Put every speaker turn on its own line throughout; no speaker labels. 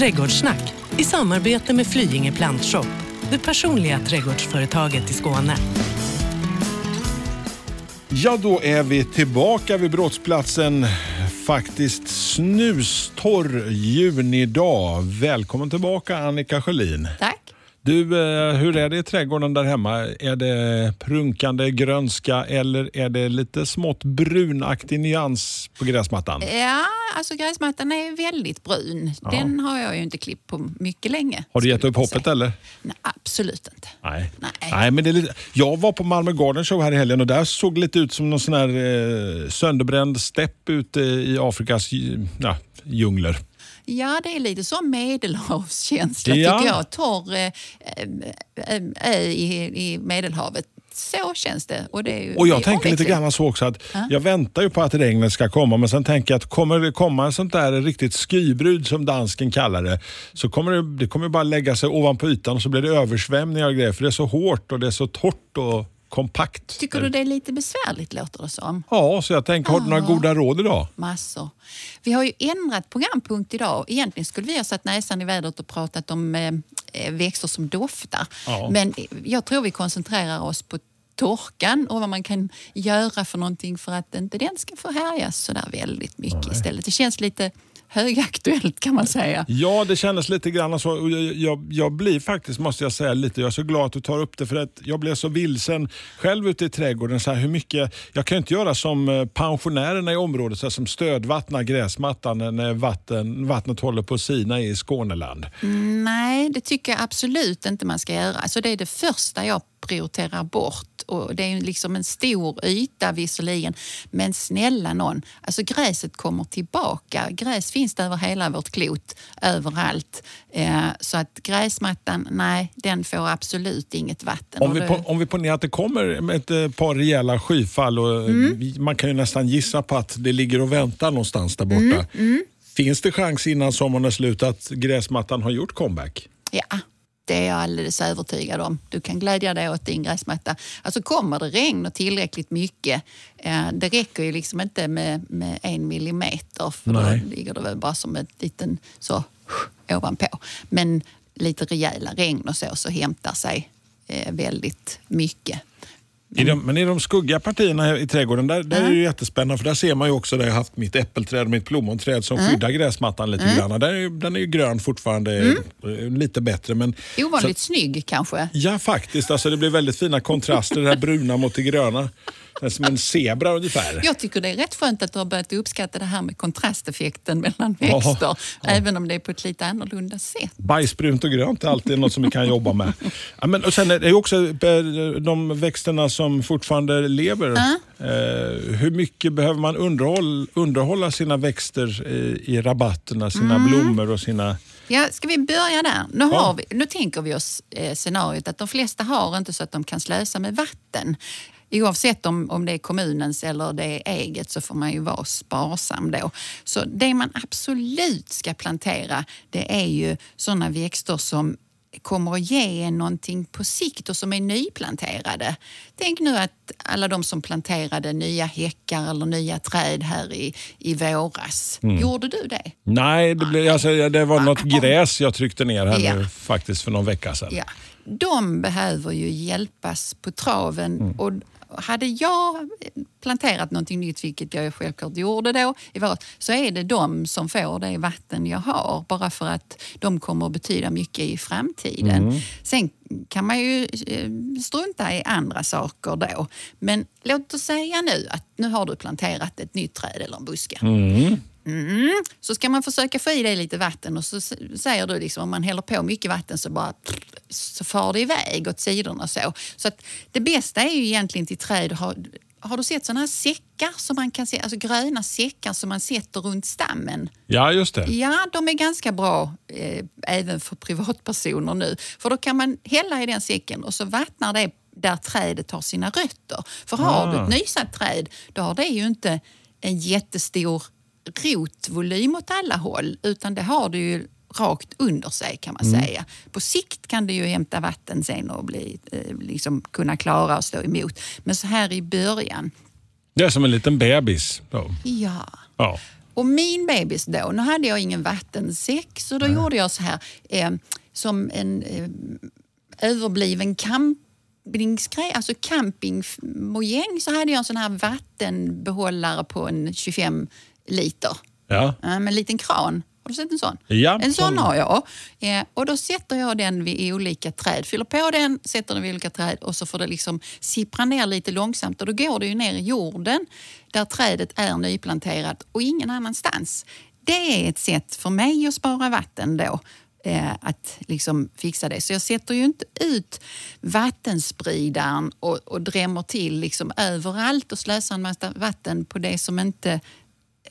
Trädgårdssnack i samarbete med Flyinge Plantshop, det personliga trädgårdsföretaget i Skåne.
Ja, då är vi tillbaka vid brottsplatsen. Faktiskt snustorr junidag. Välkommen tillbaka Annika Sjölin.
Tack.
Du, eh, hur är det i trädgården där hemma? Är det prunkande grönska eller är det lite smått brunaktig nyans på gräsmattan?
Ja, alltså gräsmattan är väldigt brun. Den har jag ju inte klippt på mycket länge.
Har du gett upp hoppet
säga.
eller?
Nej, absolut inte.
Nej.
Nej.
men det är lite... Jag var på Malmö Garden Show här i helgen och där såg det lite ut som någon sån här eh, sönderbränd stepp ute i Afrikas ja, djungler.
Ja, det är lite som medelhavskänsla
Ja.
tycker jag. Torr eh, eh, ö i, i Medelhavet. Så känns det. Och, det är ju,
Och jag tänker lite
onekligen.
grann så också att jag väntar ju på att regnet ska komma men sen tänker jag att kommer det komma en sånt där riktigt skybrud som dansken kallar det så kommer det, det kommer bara lägga sig ovanpå ytan och så blir det översvämningar och grejer för det är så hårt och det är så torrt och kompakt.
Tycker du det är lite besvärligt låter det som?
Ja, så jag tänker, har du några goda råd idag?
Massor. Vi har ju ändrat programpunkt idag. Egentligen skulle vi ha satt näsan i vädret och pratat om eh, eh, växter som doftar.
Ja.
Men jag tror vi koncentrerar oss på torkan och vad man kan göra för någonting för att inte den ska få härjas så där väldigt mycket istället. Det känns lite högaktuellt kan man säga.
Ja, det kändes lite grann så. Jag, jag, jag blir faktiskt, måste jag säga, lite, jag är så glad att du tar upp det för att jag blev så vilsen själv ute i trädgården. Så här, hur mycket, jag kan ju inte göra som eh, pensionärerna i området, så här, som stödvattnar gräsmattan när vatten, vattnet håller på att sina i Skåneland.
Nej, det tycker jag absolut inte man ska göra. Alltså det är det första jag prioriterar bort. Och det är liksom en stor yta visserligen, men snälla någon. Alltså gräset kommer tillbaka. Gräs finns det över hela vårt klot, överallt. Eh, så att gräsmattan, nej, den får absolut inget vatten.
Om vi, på, om vi ponerar att det kommer ett eh, par rejäla skyfall och eh, man kan ju nästan gissa på att det ligger och väntar någonstans där borta. Finns det chans innan sommaren är slut att gräsmattan har gjort comeback?
Ja, det är jag alldeles övertygad om. Du kan glädja dig åt din gräsmatta. Alltså kommer det regn och tillräckligt mycket, eh, det räcker ju liksom inte med, med en millimeter för
Nej.
då ligger det väl bara som ett liten så ovanpå. Men lite rejäla regn och så, så hämtar sig eh, väldigt mycket.
I de, men i de skuggiga partierna här i trädgården, där, där är det ju jättespännande för där ser man ju också där jag haft mitt äppelträd och mitt plommonträd som skyddar gräsmattan lite grann. Där är, den är ju grön fortfarande, eh, lite bättre. Men,
Ovanligt snygg kanske.
ja, faktiskt. Alltså, det blir väldigt fina kontraster, det här bruna mot det gröna. Som en zebra ungefär.
Jag tycker det är rätt skönt att du har börjat uppskatta det här med kontrasteffekten mellan
Ja,
växter, även om det är på ett lite annorlunda sätt.
Bajsbrunt och grönt är alltid något som vi kan jobba med. Ja, men, och sen är det också eh, de växterna som fortfarande lever. Eh, hur mycket behöver man underhåll, underhålla sina växter i, i rabatterna, sina blommor och sina...
Ja, ska vi börja där? Nu,
Ja.
har vi, nu tänker vi oss eh, scenariot att de flesta har inte så att de kan slösa med vatten. Oavsett om, om det är kommunens eller det är eget så får man ju vara sparsam då. Så det man absolut ska plantera det är ju sådana växter som kommer att ge någonting på sikt och som är nyplanterade. Tänk nu att alla de som planterade nya häckar eller nya träd här i, i våras. Gjorde du det?
Nej, det, blev, alltså, det var något gräs jag tryckte ner här
Ja.
nu, faktiskt för någon vecka sedan.
Ja, de behöver ju hjälpas på traven. Och hade jag planterat någonting nytt, vilket jag självklart gjorde då i våras, så är det de som får det vatten jag har. Bara för att de kommer att betyda mycket i framtiden. Sen kan man ju eh, strunta i andra saker då. Men låt oss säga nu att nu har du planterat ett nytt träd eller en buske. Mm. Så ska man försöka få i dig lite vatten och så säger du liksom om man häller på mycket vatten så bara så far det iväg åt sidorna så. Så att det bästa är ju egentligen till träd har, har du sett sådana här säckar som man kan se, alltså gröna säckar som man sätter runt stammen?
Ja, just det.
Ja, de är ganska bra eh, även för privatpersoner nu. För då kan man hälla i den säcken och så vattnar det där trädet har sina rötter. För har du
Ah.
ett nysatt träd, då har det ju inte en jättestor rotvolym åt alla håll, utan det har du ju rakt under sig kan man säga. På sikt kan det ju hämta vatten sen och bli, eh, liksom kunna klara och stå emot. Men så här i början,
Det är som en liten bebis. Då.
ja.
Ja.
Och min bebis då, nu hade jag ingen vattensäck så då gjorde jag så här eh, som en eh, överbliven campingsgrej, alltså campingmojäng så hade jag en sån här vattenbehållare på en 25 liter.
Ja.
Ja, med en liten kran. Har du sett en sån?
Ja,
en sån har jag. Eh, och då sätter jag den vid i olika träd. Fyller på den, sätter den vid olika träd och så får det liksom sippra ner lite långsamt. Och då går det ju ner i jorden där trädet är nyplanterat och ingen annanstans. Det är ett sätt för mig att spara vatten då. Eh, att liksom fixa det. Så jag sätter ju inte ut vattenspridaren och, och drämmer till liksom överallt och slösar en massa vatten på det som inte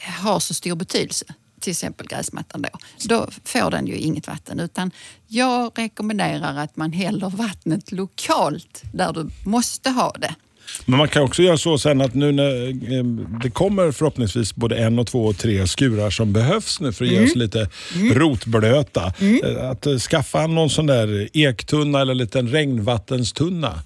har så stor betydelse. Till exempel gräsmattan då. Då får den ju inget vatten. Utan jag rekommenderar att man häller vattnet lokalt där du måste ha det.
Men man kan också göra så sen att nu när eh, det kommer förhoppningsvis både en och två och tre skurar som behövs nu för att ge
Mm.
oss lite rotblöta. eh, Att eh, skaffa någon sån där ektunna eller liten regnvattenstunna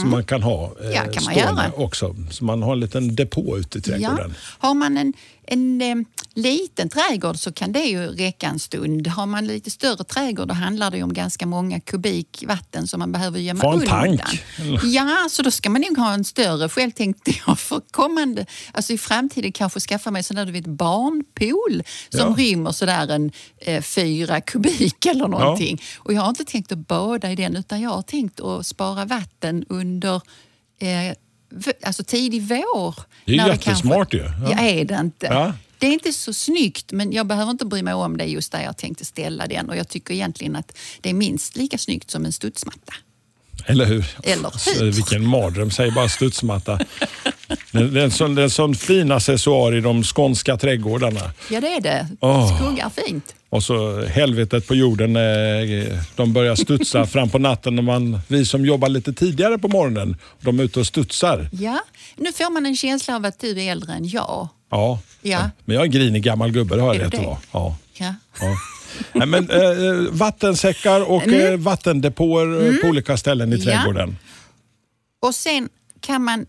som man kan ha eh,
Mm. Ja, kan man göra.
också. Så man har en liten depå ute i trädgården.
Har man en, en eh, liten trädgård så kan det ju räcka en stund. Har man lite större trädgård då handlar det om ganska många kubik vatten som man behöver gömma
Få en
undan.
tank.
Ja, så då ska man nog ha en större. Själv tänkte jag för kommande, alltså i framtiden kanske skaffa mig sån där du vet barnpool som
Ja.
rymmer sådär en eh, fyra kubik eller någonting. Och jag har inte tänkt att bada i den utan jag har tänkt att spara vatten under eh, alltså tidig vår.
Det är jättesmart ju.
Ja.
Ja.
är det inte.
Ja.
Det är inte så snyggt men jag behöver inte bry mig om det just där jag tänkte ställa den och jag tycker egentligen att det är minst lika snyggt som en studsmatta.
Eller hur?
Eller
Så,
hur?
vilken mardröm, säg bara studsmatta. det, är en sån, en sån fin accessoar i de skånska trädgårdarna.
Ja det är det.
Åh.
Skuggar fint.
Och så helvetet på jorden, eh, de börjar studsa fram på natten när man, vi som jobbar lite tidigare på morgonen, de är ute och studsar.
Ja, nu får man en känsla av att du är äldre än jag.
Ja.
Ja.
Men jag är en grinig gammal gubbe, det har jag rätt att vara. Ja.
Ja.
Ja. Nej, men, eh, vattensäckar och
Mm.
eh, vattendepåer eh, på olika ställen i
Ja.
trädgården.
Och sen kan man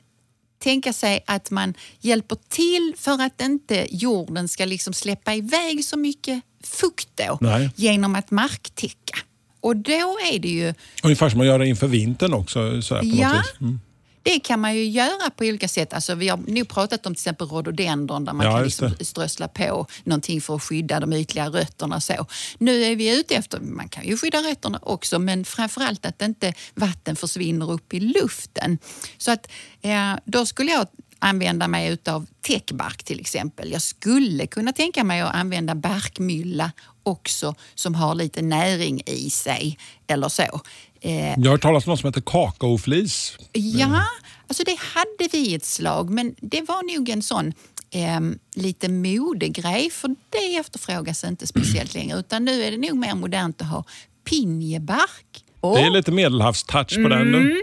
tänka sig att man hjälper till för att inte jorden ska liksom släppa iväg så mycket fukt då
Nej.
genom att marktäcka. Och då är det ju
Ungefär som man gör det inför vintern också. Så här, på
Ja.
något vis. Mm.
Det kan man ju göra på olika sätt. Alltså, vi har nu pratat om till exempel rhododendron där man
Ja,
kan liksom strössla på någonting för att skydda de ytliga rötterna. Så. Nu är vi ute efter, man kan ju skydda rötterna också, men framförallt att inte vatten försvinner upp i luften. Så att eh, då skulle jag använda mig utav täckbark till exempel. Jag skulle kunna tänka mig att använda barkmylla också som har lite näring i sig eller så. Eh,
Jag har hört talas om något som heter kakaoflis.
Ja, alltså det hade vi ett slag, men det var nog en sån eh, lite modegrej, för det efterfrågas inte speciellt längre. Utan nu är det nog mer modernt att ha pinjebark. Och
Det är lite medelhavstouch på den.
Mm.
nu.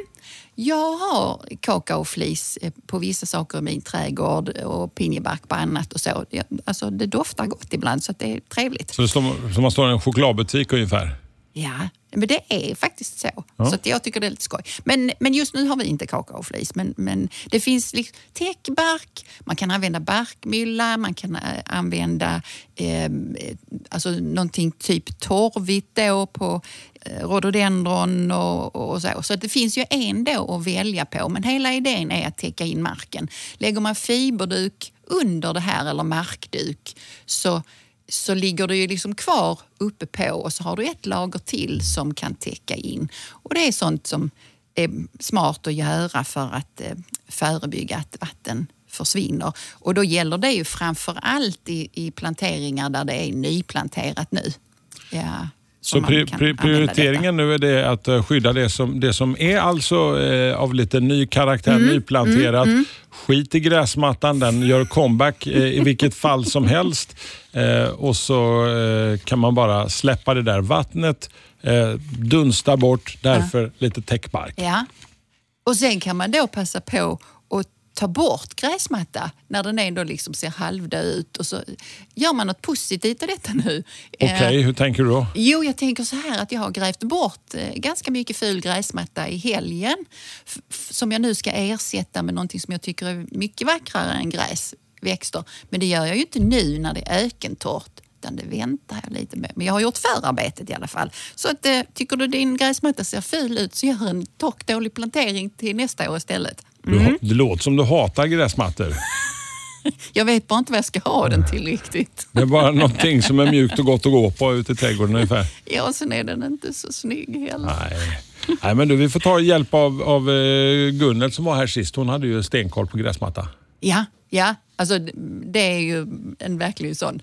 Jag har kakaoflis eh, på vissa saker i min trädgård och pinjebark på annat och så. Alltså det doftar gott ibland så det är trevligt.
Så det står, som man står i en chokladbutik ungefär.
Ja, men det är faktiskt så. Så att jag tycker det är lite skoj. Men, men just nu har vi inte kakaoflis. Men, men det finns liksom täckbark, man kan använda barkmylla, man kan eh, använda eh, alltså någonting typ torvigt då på eh, rhododendron och, och så. Så det finns ju en då att välja på. Men hela idén är att täcka in marken. Lägger man fiberduk under det här eller markduk så så ligger det ju liksom kvar uppe på och så har du ett lager till som kan täcka in. Och det är sånt som är smart att göra för att eh, förebygga att vatten försvinner. Och då gäller det ju framför allt i, i planteringar där det är nyplanterat nu. Ja,
så pri, pri, prioriteringen nu är det att eh, skydda det som, det som är alltså eh, av lite ny karaktär,
Mm,
nyplanterat. Skit i gräsmattan, den gör comeback eh, i vilket fall som helst. Eh, och så eh, kan man bara släppa det där vattnet, eh, dunsta bort, därför lite täckbark.
Ja. Och sen kan man då passa på ta bort gräsmatta när den ändå liksom ser halvdöd ut. Och så gör man något positivt av detta nu.
Okej,
Eh,
hur tänker du då?
Jo, jag tänker så här att jag har grävt bort eh, ganska mycket ful gräsmatta i helgen som jag nu ska ersätta med någonting som jag tycker är mycket vackrare än gräs. växter. Men det gör jag ju inte nu när det är ökentorrt. Utan det väntar jag lite med. Men jag har gjort förarbetet i alla fall. Så att, eh, tycker du din gräsmatta ser ful ut så gör en tork dålig plantering till nästa år istället.
Du, ha- det låter som du hatar gräsmattor.
Jag vet bara inte vad jag ska ha den till riktigt.
Det är bara någonting som är mjukt och gott att gå på ute i trädgården ungefär.
Ja, och sen är den inte så snygg heller.
Nej. Nej, men du, vi får ta hjälp av, av eh, Gunnel som var här sist. Hon hade ju stenkoll på gräsmatta.
Ja, ja. Alltså, det är ju en verklig sån...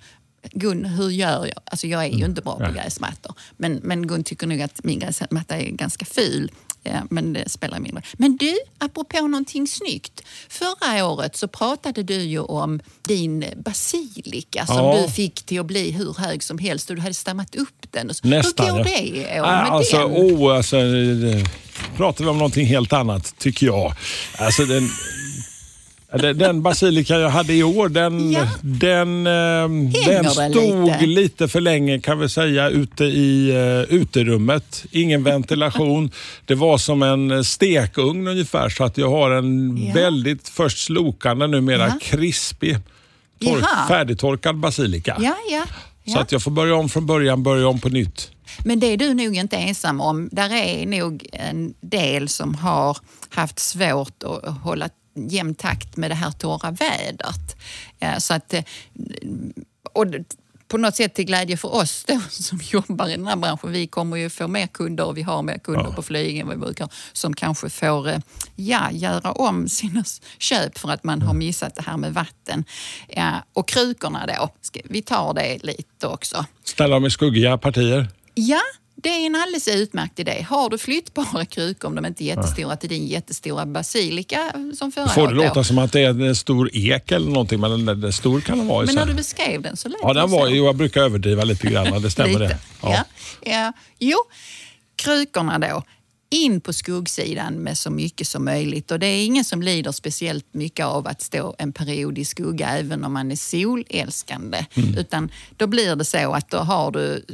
Gun, hur gör jag? Alltså jag är ju inte bra på gräsmattor. Men, men Gun tycker nog att min gräsmatta är ganska ful. Ja, men det spelar mindre. Men du, apropå någonting snyggt. Förra året så pratade du ju om din basilika som
Ja.
du fick till att bli hur hög som helst och du hade stammat upp den.
Nästan,
hur går det i år med
alltså,
den?
oh, alltså, pratar vi om någonting helt annat, tycker jag. Alltså, den, den, basilika jag hade i år, den,
Ja.
den, eh, den stod
lite?
lite? för länge kan vi säga ute i uh, uterummet. Ingen ventilation. Det var som en stekugn ungefär så att jag har en
Ja.
väldigt först slokande, numera
Ja.
krispig, tork, färdigtorkad basilika.
Ja, ja.
Så att jag får börja om från början, börja om på nytt.
Men det är du nog inte ensam om. Där är nog en del som har haft svårt att hålla jämn takt med det här torra vädret. Ja, Så att, eh, och på något sätt till glädje för oss då, som jobbar i den här branschen. Vi kommer ju få mer kunder och vi har mer kunder på flyg än vad vi brukar som kanske får eh, ja, göra om sina köp för att man har missat det här med vatten. Ja, och krukorna då, vi tar det lite också.
Ställa dem i skuggiga partier.
Ja, det är en alldeles utmärkt idé. Har du flyttbara krukor, om de inte är jättestora, till din jättestora basilika som förra
Får det
året.
låta
då.
som att det är en stor ek eller någonting, men den, den stor kan den vara.
Men när du beskrev den så lät
Ja, den var,
så.
jo, jag brukar överdriva lite grann, det stämmer
Lite.
det.
Ja. Ja. Jo, krukorna då. In på skuggsidan med så mycket som möjligt. Och det är ingen som lider speciellt mycket av att stå en period i skugga även om man är solälskande.
Mm.
Utan då blir det så att då har du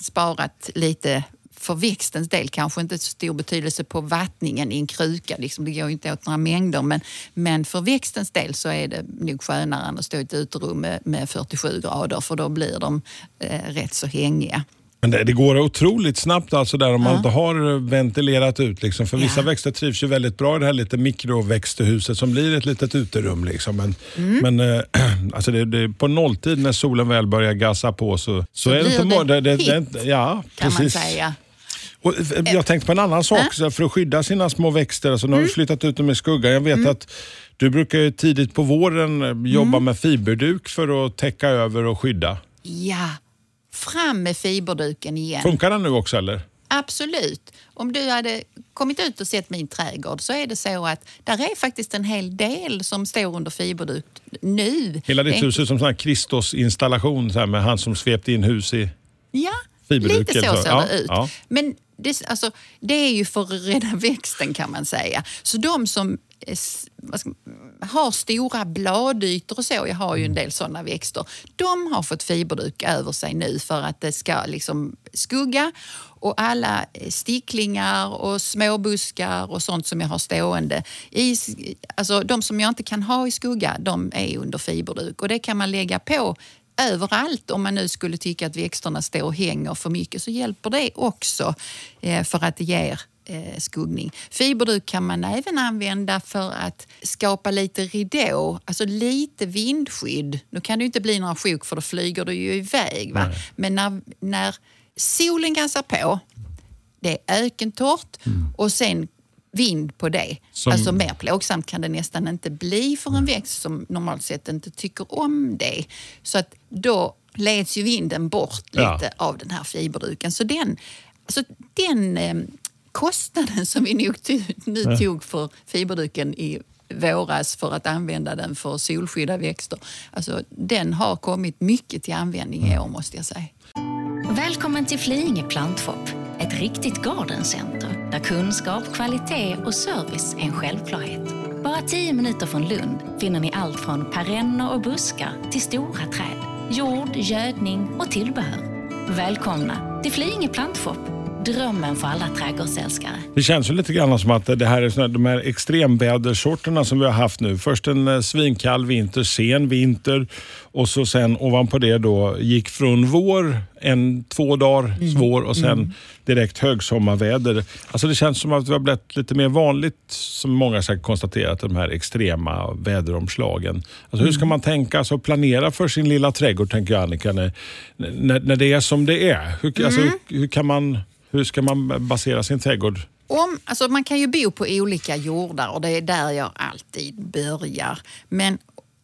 sparat lite för växtens del kanske inte så stor betydelse på vattningen i en kruka. Liksom, det går ju inte åt några mängder. Men, men för växtens del så är det nog skönare än att stå i ett uterum med, med 47 grader för då blir de eh, rätt så hängiga.
Men det, det går otroligt snabbt alltså där om man inte har ventilerat ut. Liksom. För vissa
Ja.
växter trivs ju väldigt bra i det här lite mikroväxthuset som blir ett litet uterum. Liksom. Men,
Mm.
men eh, alltså det, det, på nolltid när solen väl börjar gassa på så, så, är det inte...
det
det, det, ja,
Kan
precis.
man säga.
Och eh, jag tänkte på en annan sak, så för att skydda sina små växter. Alltså, nu har vi flyttat ut dem i skuggan. Jag vet att du brukar tidigt på våren eh, jobba med fiberduk för att täcka över och skydda.
Ja, fram med fiberduken igen.
Funkar den nu också eller?
Absolut. Om du hade kommit ut och sett min trädgård så är det så att där är faktiskt en hel del som står under fiberduk nu.
Hela ditt hus är som en Kristus-installation med han som svepte in hus i...
Ja, lite så ser
Ja,
det ut.
ja.
Men det, alltså, det är ju för att rädda växten kan man säga. Så de som eh, är ska, har stora bladytor och så, jag har ju en del sådana växter, de har fått fiberduk över sig nu för att det ska liksom skugga och alla eh, sticklingar och småbuskar och sånt som jag har stående. I, alltså, de som jag inte kan ha i skugga, de är under fiberduk och det kan man lägga på överallt. Om man nu skulle tycka att växterna står och hänger för mycket så hjälper det också eh, för att det ger eh, skuggning. Fiberduk kan man även använda för att skapa lite ridå, alltså lite vindskydd. Nu kan det ju inte bli några sjok för då flyger du ju iväg. Va? Men när, när solen gassar på, det är ökentorrt och sen vind på det.
Som-
Alltså mer plågsamt kan det nästan inte bli för en växt som normalt sett inte tycker om det. Så att då leds ju vinden bort
Ja.
lite av den här fiberduken. Så den, alltså den eh, kostnaden som vi nog nu tog för fiberduken i våras för att använda den för solskydda växter. Alltså, den har kommit mycket till användning i år måste jag säga.
Välkommen till Flyinge Plantshop, ett riktigt gardencenter där kunskap, kvalitet och service är en självklarhet. Bara tio minuter från Lund finner ni allt från perenner och buskar till stora träd, jord, gödning och tillbehör. Välkomna till Flyinge Plantshop, Drömmen för alla trädgårdsälskare.
Det känns ju lite grann som att det här är såna, de här extremvädersorterna som vi har haft nu. Först en eh, svinkall vinter, sen vinter och så sen ovanpå det då gick från vår en, två dagar
Mm.
svår och sen direkt högsommarväder. Alltså det känns som att det har blivit lite mer vanligt, som många säkert konstaterat, de här extrema väderomslagen. Alltså
Mm.
hur ska man tänka alltså planera för sin lilla trädgård, tänker jag Annika, när, när, när det är som det är? Hur, alltså,
Mm.
hur, hur, kan man, hur ska man basera sin trädgård?
Om, alltså man kan ju bo på olika jordar och det är där jag alltid börjar. Men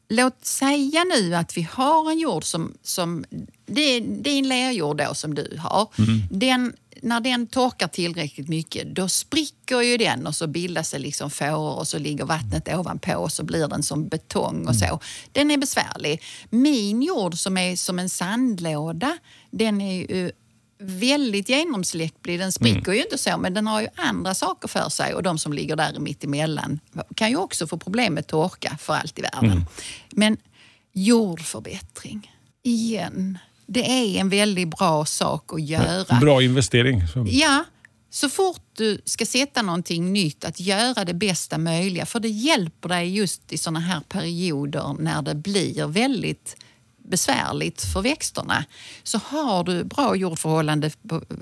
låt säga nu att vi har en jord som, som det är din lerjord då som du har. Den, när den torkar tillräckligt mycket då spricker ju den och så bildas det liksom fåror och så ligger vattnet ovanpå och så blir den som betong och så. Den är besvärlig. Min jord som är som en sandlåda, den är ju väldigt genomsläcklig. Den spricker ju inte så, men den har ju andra saker för sig och de som ligger där mitt emellan kan ju också få problem med torka för allt i världen. Men jordförbättring, igen. Det är en väldigt bra sak att göra.
Bra investering.
Ja, så fort du ska sätta någonting nytt, att göra det bästa möjliga. För det hjälper dig just i såna här perioder när det blir väldigt besvärligt för växterna. Så har du bra jordförhållande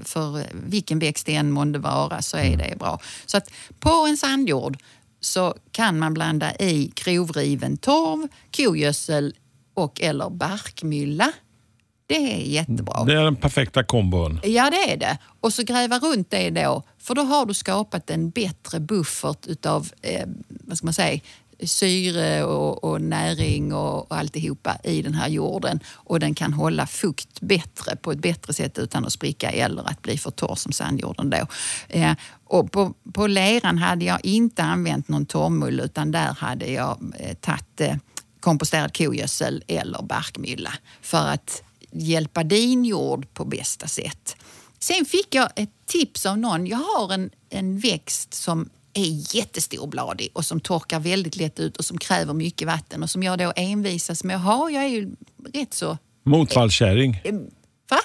för vilken växt det än månde vara så är det bra. Så att på en sandjord så kan man blanda i grovriven torv, kogödsel och eller barkmylla. Det är jättebra.
Det är den perfekta kombon.
Ja, det är det. Och så gräva runt det då, för då har du skapat en bättre buffert utav eh, vad ska man säga, syre och, och näring och, och alltihopa i den här jorden. Och den kan hålla fukt bättre på ett bättre sätt utan att spricka eller att bli för torr som sandjorden då. Eh, och på, på leran hade jag inte använt någon torrmull utan där hade jag eh, tagit eh, komposterad kogödsel eller barkmylla för att hjälpa din jord på bästa sätt. Sen fick jag ett tips av någon. Jag har en, en växt som är jättestorbladig och som torkar väldigt lätt ut och som kräver mycket vatten och som jag då envisas med att ha. Jag är ju rätt så...
Motvallskärring.
Va?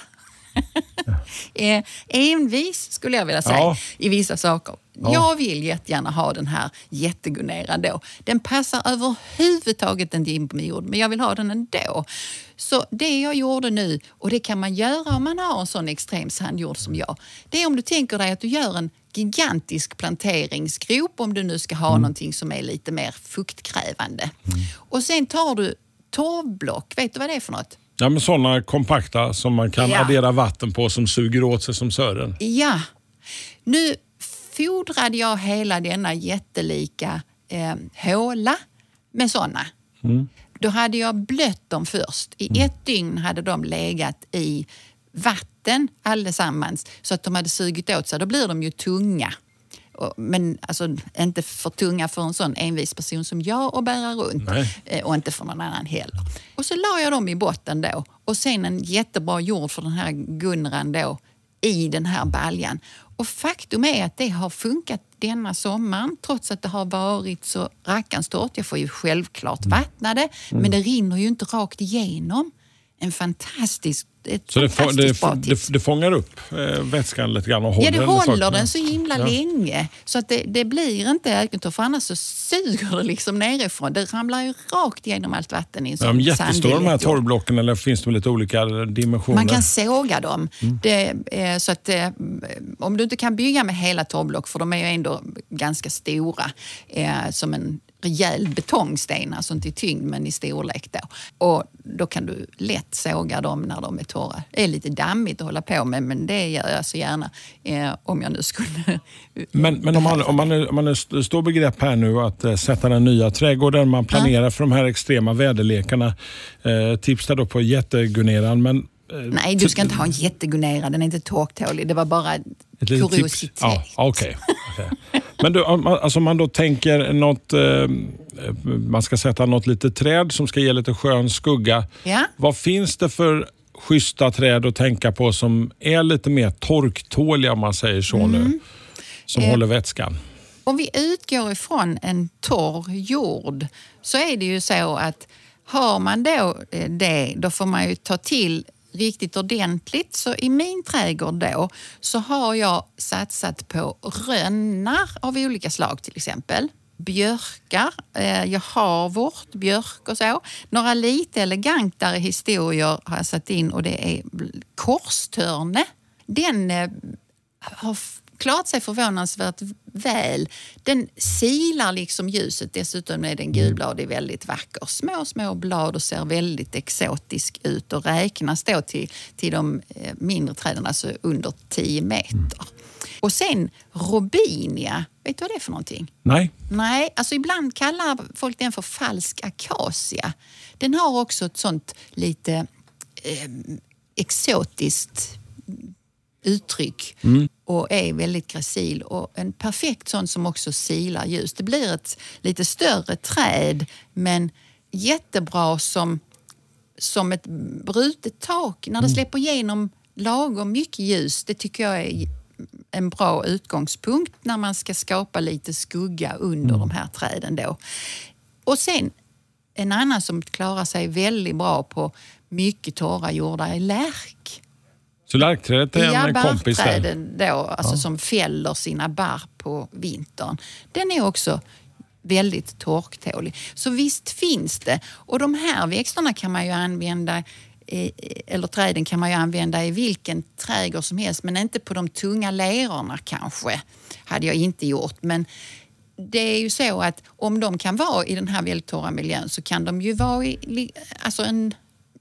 eh, envis skulle jag vilja säga
Ja.
i vissa saker. Jag vill jättegärna ha den här jätteguneran då. Den passar överhuvudtaget inte in på min jord, men jag vill ha den ändå. Så det jag gjorde nu, och det kan man göra om man har en sån extrem sandjord som jag, det är om du tänker dig att du gör en gigantisk planteringsgrop om du nu ska ha någonting som är lite mer fuktkrävande. Och sen tar du torvblock, vet du vad det är för något?
Ja, men sådana kompakta som man kan
Ja.
addera vatten på som suger åt sig som sören.
Ja. Nu fodrade jag hela denna jättelika eh, håla med såna. Då hade jag blött dem först. I ett dygn hade de legat i vatten allesammans så att de hade sugit åt sig. Då blir de ju tunga. Men alltså, inte för tunga för en sån envis person som jag att bära runt.
Nej.
Eh, Och inte för någon annan heller. Och så la jag dem i botten då. Och sen en jättebra jord för den här Gunran då i den här baljan. Och faktum är att det har funkat denna sommaren trots att det har varit så rackarns torrt. Jag får ju självklart vattna det,
Mm.
men det rinner ju inte rakt igenom. En fantastisk, ett
Så det, få, det, det, det fångar upp eh, vätskan lite grann och håller
Ja, det
den.
håller
sakerna.
den så himla
Ja.
länge. Så att det, blir inte ökentorr, för annars så suger det liksom nerifrån. Det ramlar ju rakt igenom allt vatten i en sån
de jättestora de här torvblocken eller finns de lite olika dimensioner?
Man kan såga dem.
Mm.
Eh, så att, eh, om du inte kan bygga med hela torvblock, för de är ju ändå ganska stora, som en rejäl betongsten, alltså inte i tyngd men i storlek då. Och då kan du lätt såga dem när de är torra. Det är lite dammigt att hålla på med men det gör jag så gärna eh, om jag nu skulle...
Men, men om man, om man, är, om man är står begrepp här nu att eh, sätta den nya trädgården, man planerar för de här extrema väderlekarna. Eh, tips där då på jätteguneran. Men,
Nej, du ska inte ha en jättegunera, den är inte torktålig. Det var bara kuriositet.
Ja, okej. Okej. Men du, om alltså man då tänker något, eh, man ska sätta något litet träd som ska ge lite skön skugga.
Ja.
Vad finns det för schyssta träd att tänka på som är lite mer torktåliga om man säger så
Mm.
nu? Som
Eh,
håller vätskan.
Om vi utgår ifrån en torr jord så är det ju så att har man då eh, det, då får man ju ta till riktigt ordentligt. Så i min trädgård då så har jag satsat på rönnar av olika slag till exempel. Björkar, eh, jag har vårt björk och så. Några lite elegantare historier har jag satt in och det är korstörne. Den eh, har klarat sig förvånansvärt väl. Den silar liksom ljuset. Dessutom är den gulbladig väldigt vacker. Små, små blad och ser väldigt exotisk ut och räknas då till, till de eh, mindre träden, alltså under 10 meter. Och sen robinia, vet du vad det är för någonting?
Nej.
Nej, alltså ibland kallar folk den för falsk akacia. Den har också ett sånt lite eh, exotiskt uttryck mm. och är väldigt gracil och en perfekt sån som också silar ljus. Det blir ett lite större träd men jättebra som, som ett brutet tak när det mm. släpper igenom lagom mycket ljus. Det tycker jag är en bra utgångspunkt när man ska skapa lite skugga under mm. de här träden. Då. Och sen en annan som klarar sig väldigt bra på mycket torra jordar är lärk.
Så lärkträdet är en ja, kompis där?
då, alltså ja. som fäller sina barr på vintern. Den är också väldigt torktålig. Så visst finns det. Och de här växterna kan man ju använda eller träden kan man ju använda i vilken trädgård som helst men inte på de tunga lerorna kanske. hade jag inte gjort. Men det är ju så att om de kan vara i den här väldigt torra miljön så kan de ju vara i alltså en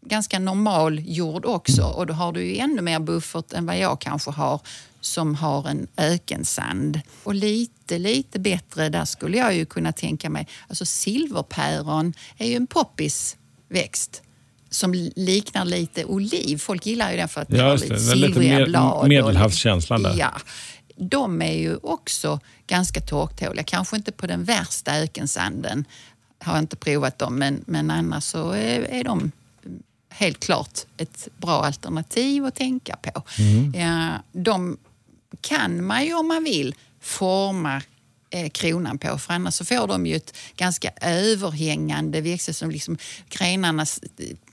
ganska normal jord också och då har du ju ännu mer buffert än vad jag kanske har som har en ökensand. Och lite, lite bättre, där skulle jag ju kunna tänka mig, alltså silverpäron är ju en poppisväxt som liknar lite oliv. Folk gillar ju den för att
ja,
har lite silvriga lite blad.
Medelhavskänslan där.
Ja. De är ju också ganska torktåliga. Kanske inte på den värsta ökensanden. Har inte provat dem, men, men annars så är, är de helt klart ett bra alternativ att tänka på. Mm. Ja, de kan man ju om man vill forma eh, kronan på för annars så får de ju ett ganska överhängande växel som liksom grenarna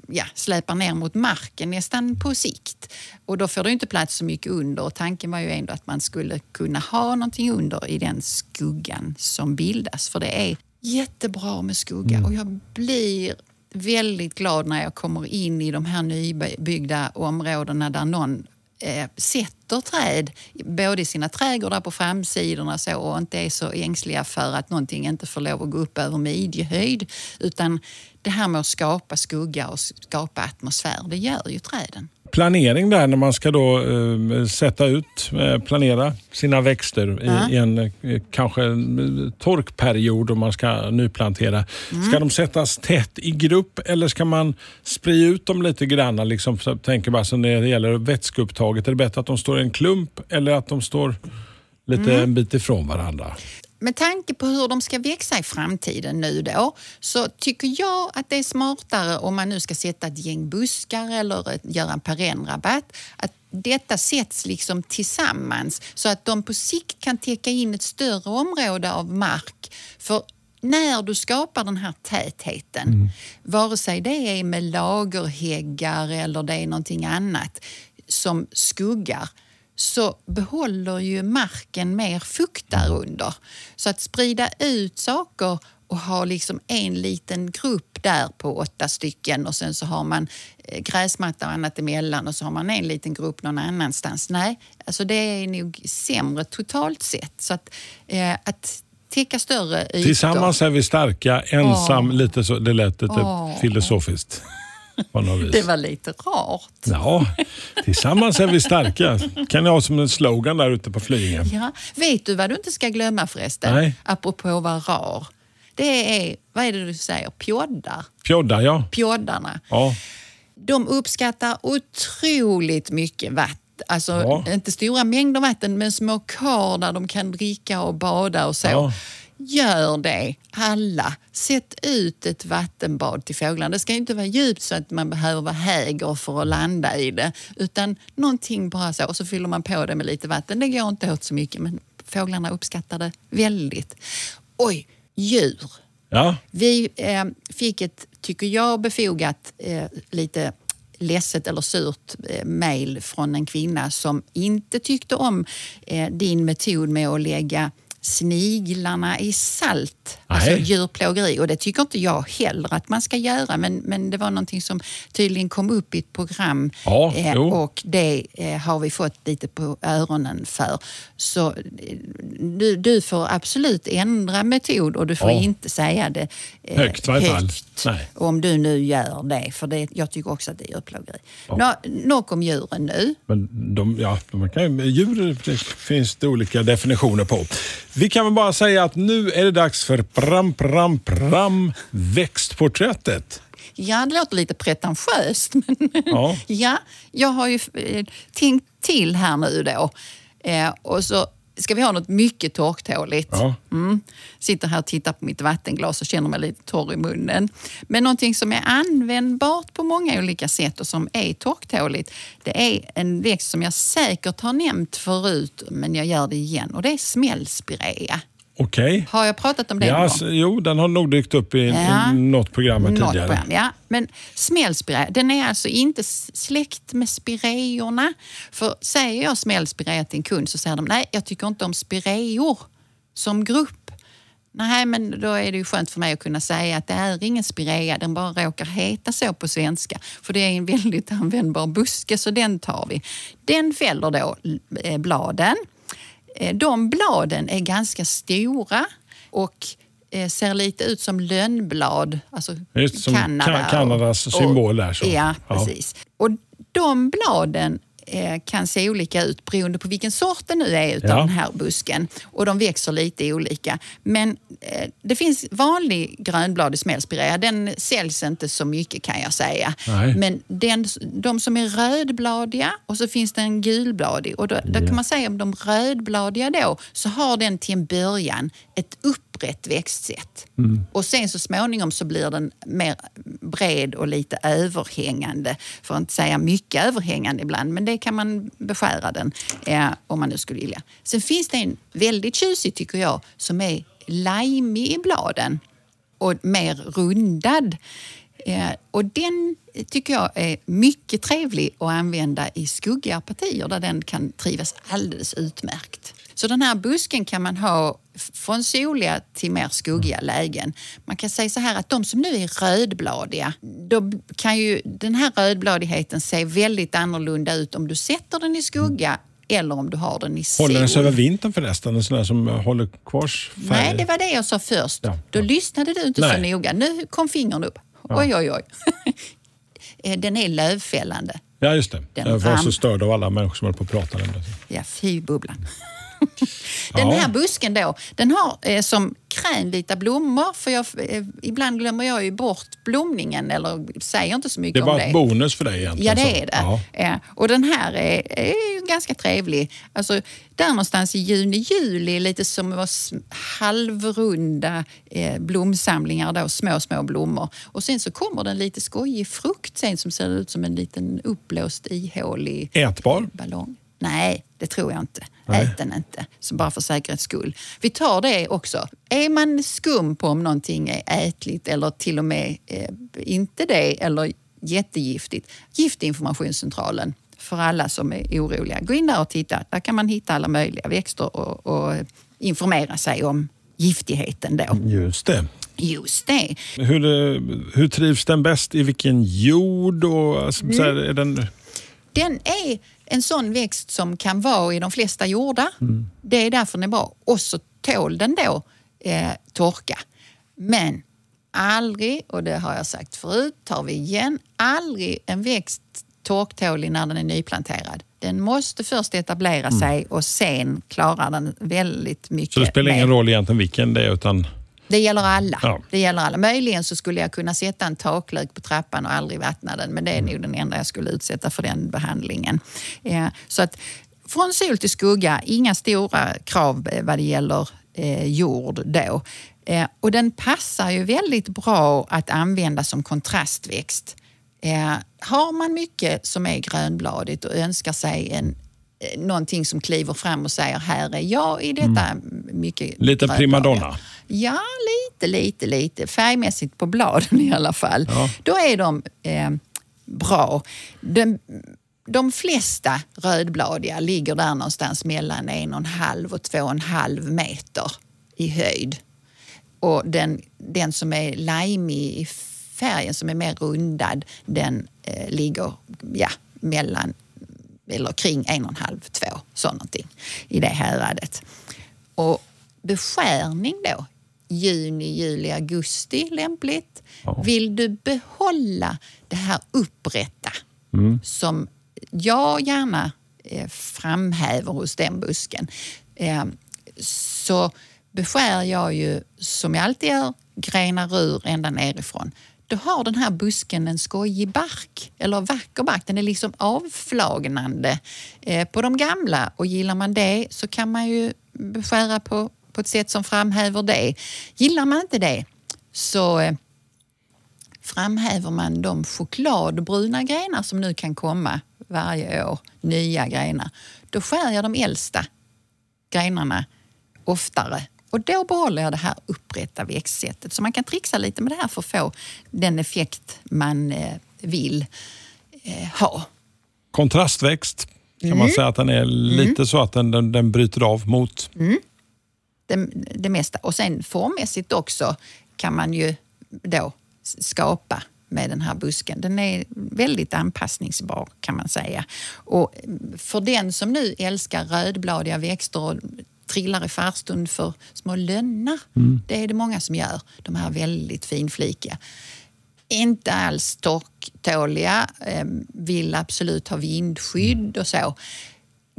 ja, släpar ner mot marken nästan på sikt. Och då får du inte plats så mycket under och tanken var ju ändå att man skulle kunna ha någonting under i den skuggan som bildas. För det är jättebra med skugga mm. och jag blir väldigt glad när jag kommer in i de här nybyggda områdena där någon eh, sätter träd, både i sina trädgårdar på framsidorna så, och inte är så ängsliga för att någonting inte får lov att gå upp över midjehöjd. Utan det här med att skapa skugga och skapa atmosfär, det gör ju träden
planering där när man ska då eh, sätta ut, eh, planera sina växter i, i en eh, kanske torkperiod om man ska nyplantera. Mm. Ska de sättas tätt i grupp eller ska man sprida ut dem lite grann? Liksom, så tänker bara så när det gäller vätskeupptaget. Är det bättre att de står i en klump eller att de står lite mm. en bit ifrån varandra?
Med tanke på hur de ska växa i framtiden nu då så tycker jag att det är smartare om man nu ska sätta ett gäng buskar eller göra en perennrabatt att detta sätts liksom tillsammans så att de på sikt kan täcka in ett större område av mark. För när du skapar den här tätheten, mm. vare sig det är med lagerhäggar eller det är någonting annat som skuggar, så behåller ju marken mer fukt där under. Så att sprida ut saker och ha liksom en liten grupp där på åtta stycken och sen så har man eh, gräsmatta och annat emellan och så har man en liten grupp någon annanstans. Nej, alltså det är nog sämre totalt sett. Så att, eh, att täcka större ytor.
Tillsammans är vi starka, ensam oh. lite så. Det lät lite oh. filosofiskt.
Det var lite rart.
Ja, tillsammans är vi starka. kan jag ha som en slogan där ute på Flyinge.
Ja. Vet du vad du inte ska glömma förresten?
Nej.
Apropå att vara rar. Det är, vad är det du säger, pjoddar?
Pjoddar, ja.
Pjoddarna.
Ja.
De uppskattar otroligt mycket vatten Alltså ja. inte stora mängder vatten men små kar där de kan dricka och bada och så. Ja. Gör det, alla. Sätt ut ett vattenbad till fåglarna. Det ska inte vara djupt så att man behöver vara häger för att landa i det. Utan någonting bara så. Och så fyller man på det med lite vatten. Det går inte åt så mycket men fåglarna uppskattar det väldigt. Oj, djur.
Ja.
Vi eh, fick ett, tycker jag, befogat eh, lite ledset eller surt eh, mejl från en kvinna som inte tyckte om eh, din metod med att lägga sniglarna i salt, alltså
Nej.
djurplågeri. Och det tycker inte jag heller att man ska göra men, men det var någonting som tydligen kom upp i ett program
Ja,
eh, och det eh, har vi fått lite på öronen för. Så eh, du, du får absolut ändra metod och du får
Ja.
inte säga det eh,
Högt varje
högt.
Nej.
Om du nu gör det, för det, jag tycker också att det är djurplågeri. Nå, nog om djuren nu.
Men de, ja, de kan, ju- djur det finns det olika definitioner på. Vi kan väl bara säga att nu är det dags för pram, pram, pram, växtporträttet.
Ja, det låter lite pretentiöst, men
Ja.
ja, jag har ju eh, tänkt till här nu då. Eh, och så ska vi ha något mycket torktåligt.
Ja.
Mm. Sitter här och tittar på mitt vattenglas och känner mig lite torr i munnen. Men någonting som är användbart på många olika sätt och som är torktåligt, det är en växt som jag säkert har nämnt förut, men jag gör det igen. Och det är smällspirea.
Okej.
Har jag pratat om det
Ja,
någon gång?
jo, den har nog dykt upp i,
Ja.
något program
Något
tidigare.
program, ja. Men smällspirea, den är alltså inte släkt med spireorna. För säger jag smällspirea till en kund så säger de nej, jag tycker inte om spireor som grupp. Nej, men då är det ju skönt för mig att kunna säga att det är ingen spirea, den bara råkar heta så på svenska. För det är en väldigt användbar buske, så den tar vi. Den fäller då eh, bladen. Eh, De bladen är ganska stora och eh, ser lite ut som lönnblad. Alltså
Just som
Kanada.
Ka- Kanadas symbol där, så.
Ja,
Ja.
precis. Och de bladen kan se olika ut beroende på vilken sort det nu är utav
Ja.
den här busken. Och de växer lite olika. Men eh, det finns vanlig grönbladig smällspirea. Den säljs inte så mycket kan jag säga.
Nej.
Men den, de som är rödbladiga och så finns det en gulbladig. Och då, då kan man säga om de rödbladiga då så har den till en början ett upprätt växtsätt. Och sen så småningom så blir den mer bred och lite överhängande. För att inte säga mycket överhängande ibland, men det kan man beskära den eh, om man nu skulle vilja. Sen finns det en väldigt tjusig tycker jag som är limey i bladen och mer rundad. Eh, och den tycker jag är mycket trevlig att använda i skuggiga partier där den kan trivas alldeles utmärkt. Så den här busken kan man ha från soliga till mer skuggiga lägen. Man kan säga så här att de som nu är rödbladiga, då kan ju den här rödbladigheten se väldigt annorlunda ut om du sätter den i skugga eller om du har den i sol.
Håller den sig över vintern förresten? En sån där som håller kvar färg?
Nej, det var det jag sa först.
Ja,
Då
ja.
lyssnade du inte så
Nej.
noga. Nu kom fingern upp. Oj, oj, oj. Eh, Den är lövfällande.
Ja, just det.
Den
jag var
ram-
så störd av alla människor som håller på att prata om det.
Ja, fy bubblan. Den här busken då, den har eh, som krämvita blommor. För jag, eh, ibland glömmer jag ju bort blomningen eller säger inte så mycket
Det är
om
bara
det.
ett bonus för dig egentligen.
Ja, det är det.
Ja.
Ja. Och den här är, är ju ganska trevlig. Alltså, där någonstans i juni, juli, lite som halvrunda eh, blomsamlingar, då, små, små blommor. Och sen så kommer det en lite skojig frukt sen som ser ut som en liten uppblåst ihålig
Ätbar?
ballong. Nej, det tror jag inte. Ät den inte, så bara för säkerhets skull. Vi tar det också. Är man skum på om någonting är ätligt eller till och med eh, inte det eller jättegiftigt, Giftinformationscentralen för alla som är oroliga. Gå in där och titta. Där kan man hitta alla möjliga växter och, och informera sig om giftigheten då.
Just det.
Just det.
Hur, eh, hur trivs den bäst? I vilken jord? Och, alltså,
Mm.
är den,
Den är en sån växt som kan vara i de flesta jordar.
Mm.
Det är därför den är bra. Och så tål den då eh, torka. Men aldrig, och det har jag sagt förut, tar vi igen, aldrig en växt torktålig när den är nyplanterad. Den måste först etablera sig och sen klarar den väldigt mycket.
Mm. så det spelar ingen
mer.
roll egentligen vilken det är? Utan,
Det gäller alla.
Ja.
Det gäller alla. Möjligen så skulle jag kunna sätta en taklök på trappan och aldrig vattna den, men det är nog den enda jag skulle utsätta för den behandlingen. Eh, så att från sol till skugga, inga stora krav eh, vad det gäller eh, jord då. Eh, och den passar ju väldigt bra att använda som kontrastväxt. Eh, har man mycket som är grönbladigt och önskar sig en eh, någonting som kliver fram och säger här är jag i detta mycket
Mm. Lite
grönbladiga."
primadonna.
Ja, lite, lite, lite. Färgmässigt på bladen i alla fall.
Ja.
Då är de eh, bra. Den, de flesta rödbladiga ligger där någonstans mellan en och en halv och två och en halv meter i höjd. Och den, den som är lime i färgen, som är mer rundad, den eh, ligger ja, mellan eller kring en och en halv, två, så någonting i det häradet. Och beskärning då, juni, juli, augusti lämpligt. Ja. Vill du behålla det här upprätta mm. som jag gärna eh, framhäver hos den busken eh, så beskär jag ju, som jag alltid gör, grenar ur ända nerifrån. Då har den här busken en skojig bark, eller vacker bark. Den är liksom avflagnande eh, på de gamla och gillar man det så kan man ju beskära på, på ett sätt som framhäver det. Gillar man inte det så eh, framhäver man de chokladbruna grenar som nu kan komma varje år, nya grenar. Då skär jag de äldsta grenarna oftare och då behåller jag det här upprätta växtsättet. Så man kan trixa lite med det här för att få den effekt man eh, vill eh, ha.
Kontrastväxt kan mm. man säga att den är lite mm. så att den, den, den bryter av mot?
Mm. Det, det mesta. Och sen formmässigt också kan man ju då skapa med den här busken. Den är väldigt anpassningsbar kan man säga. Och för den som nu älskar rödbladiga växter och trillar i farstun för små lönnar. Mm. Det är det många som gör. De här väldigt finflikiga. Inte alls torktåliga, ehm, vill absolut ha vindskydd och så.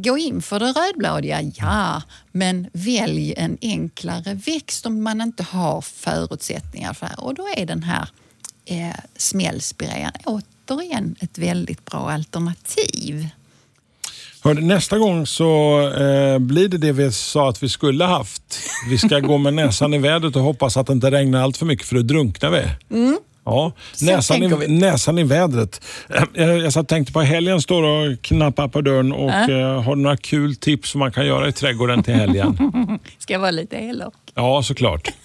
Gå in för det rödbladiga, ja, men välj en enklare växt om man inte har förutsättningar för det. Och då är den här eh, smällspirean återigen ett väldigt bra alternativ.
Hörde, nästa gång så eh, blir det det vi sa att vi skulle haft. Vi ska gå med näsan i vädret och hoppas att det inte regnar allt för mycket för då drunknar vi.
Mm.
Ja, näsan i, näsan i vädret. Eh, jag, jag tänkte på helgen står och knappar på dörren och äh. har några kul tips som man kan göra i trädgården till helgen.
ska jag vara lite elak?
Ja, såklart.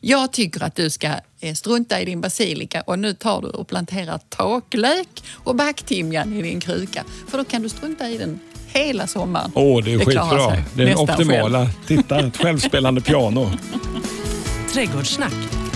Jag tycker att du ska eh, strunta i din basilika och nu tar du och planterar taklök och backtimjan i din kruka. För då kan du strunta i den hela sommaren.
Åh, det är det skitbra. Det är den optimala. Själv. Titta, ett självspelande piano.
Trädgårdssnack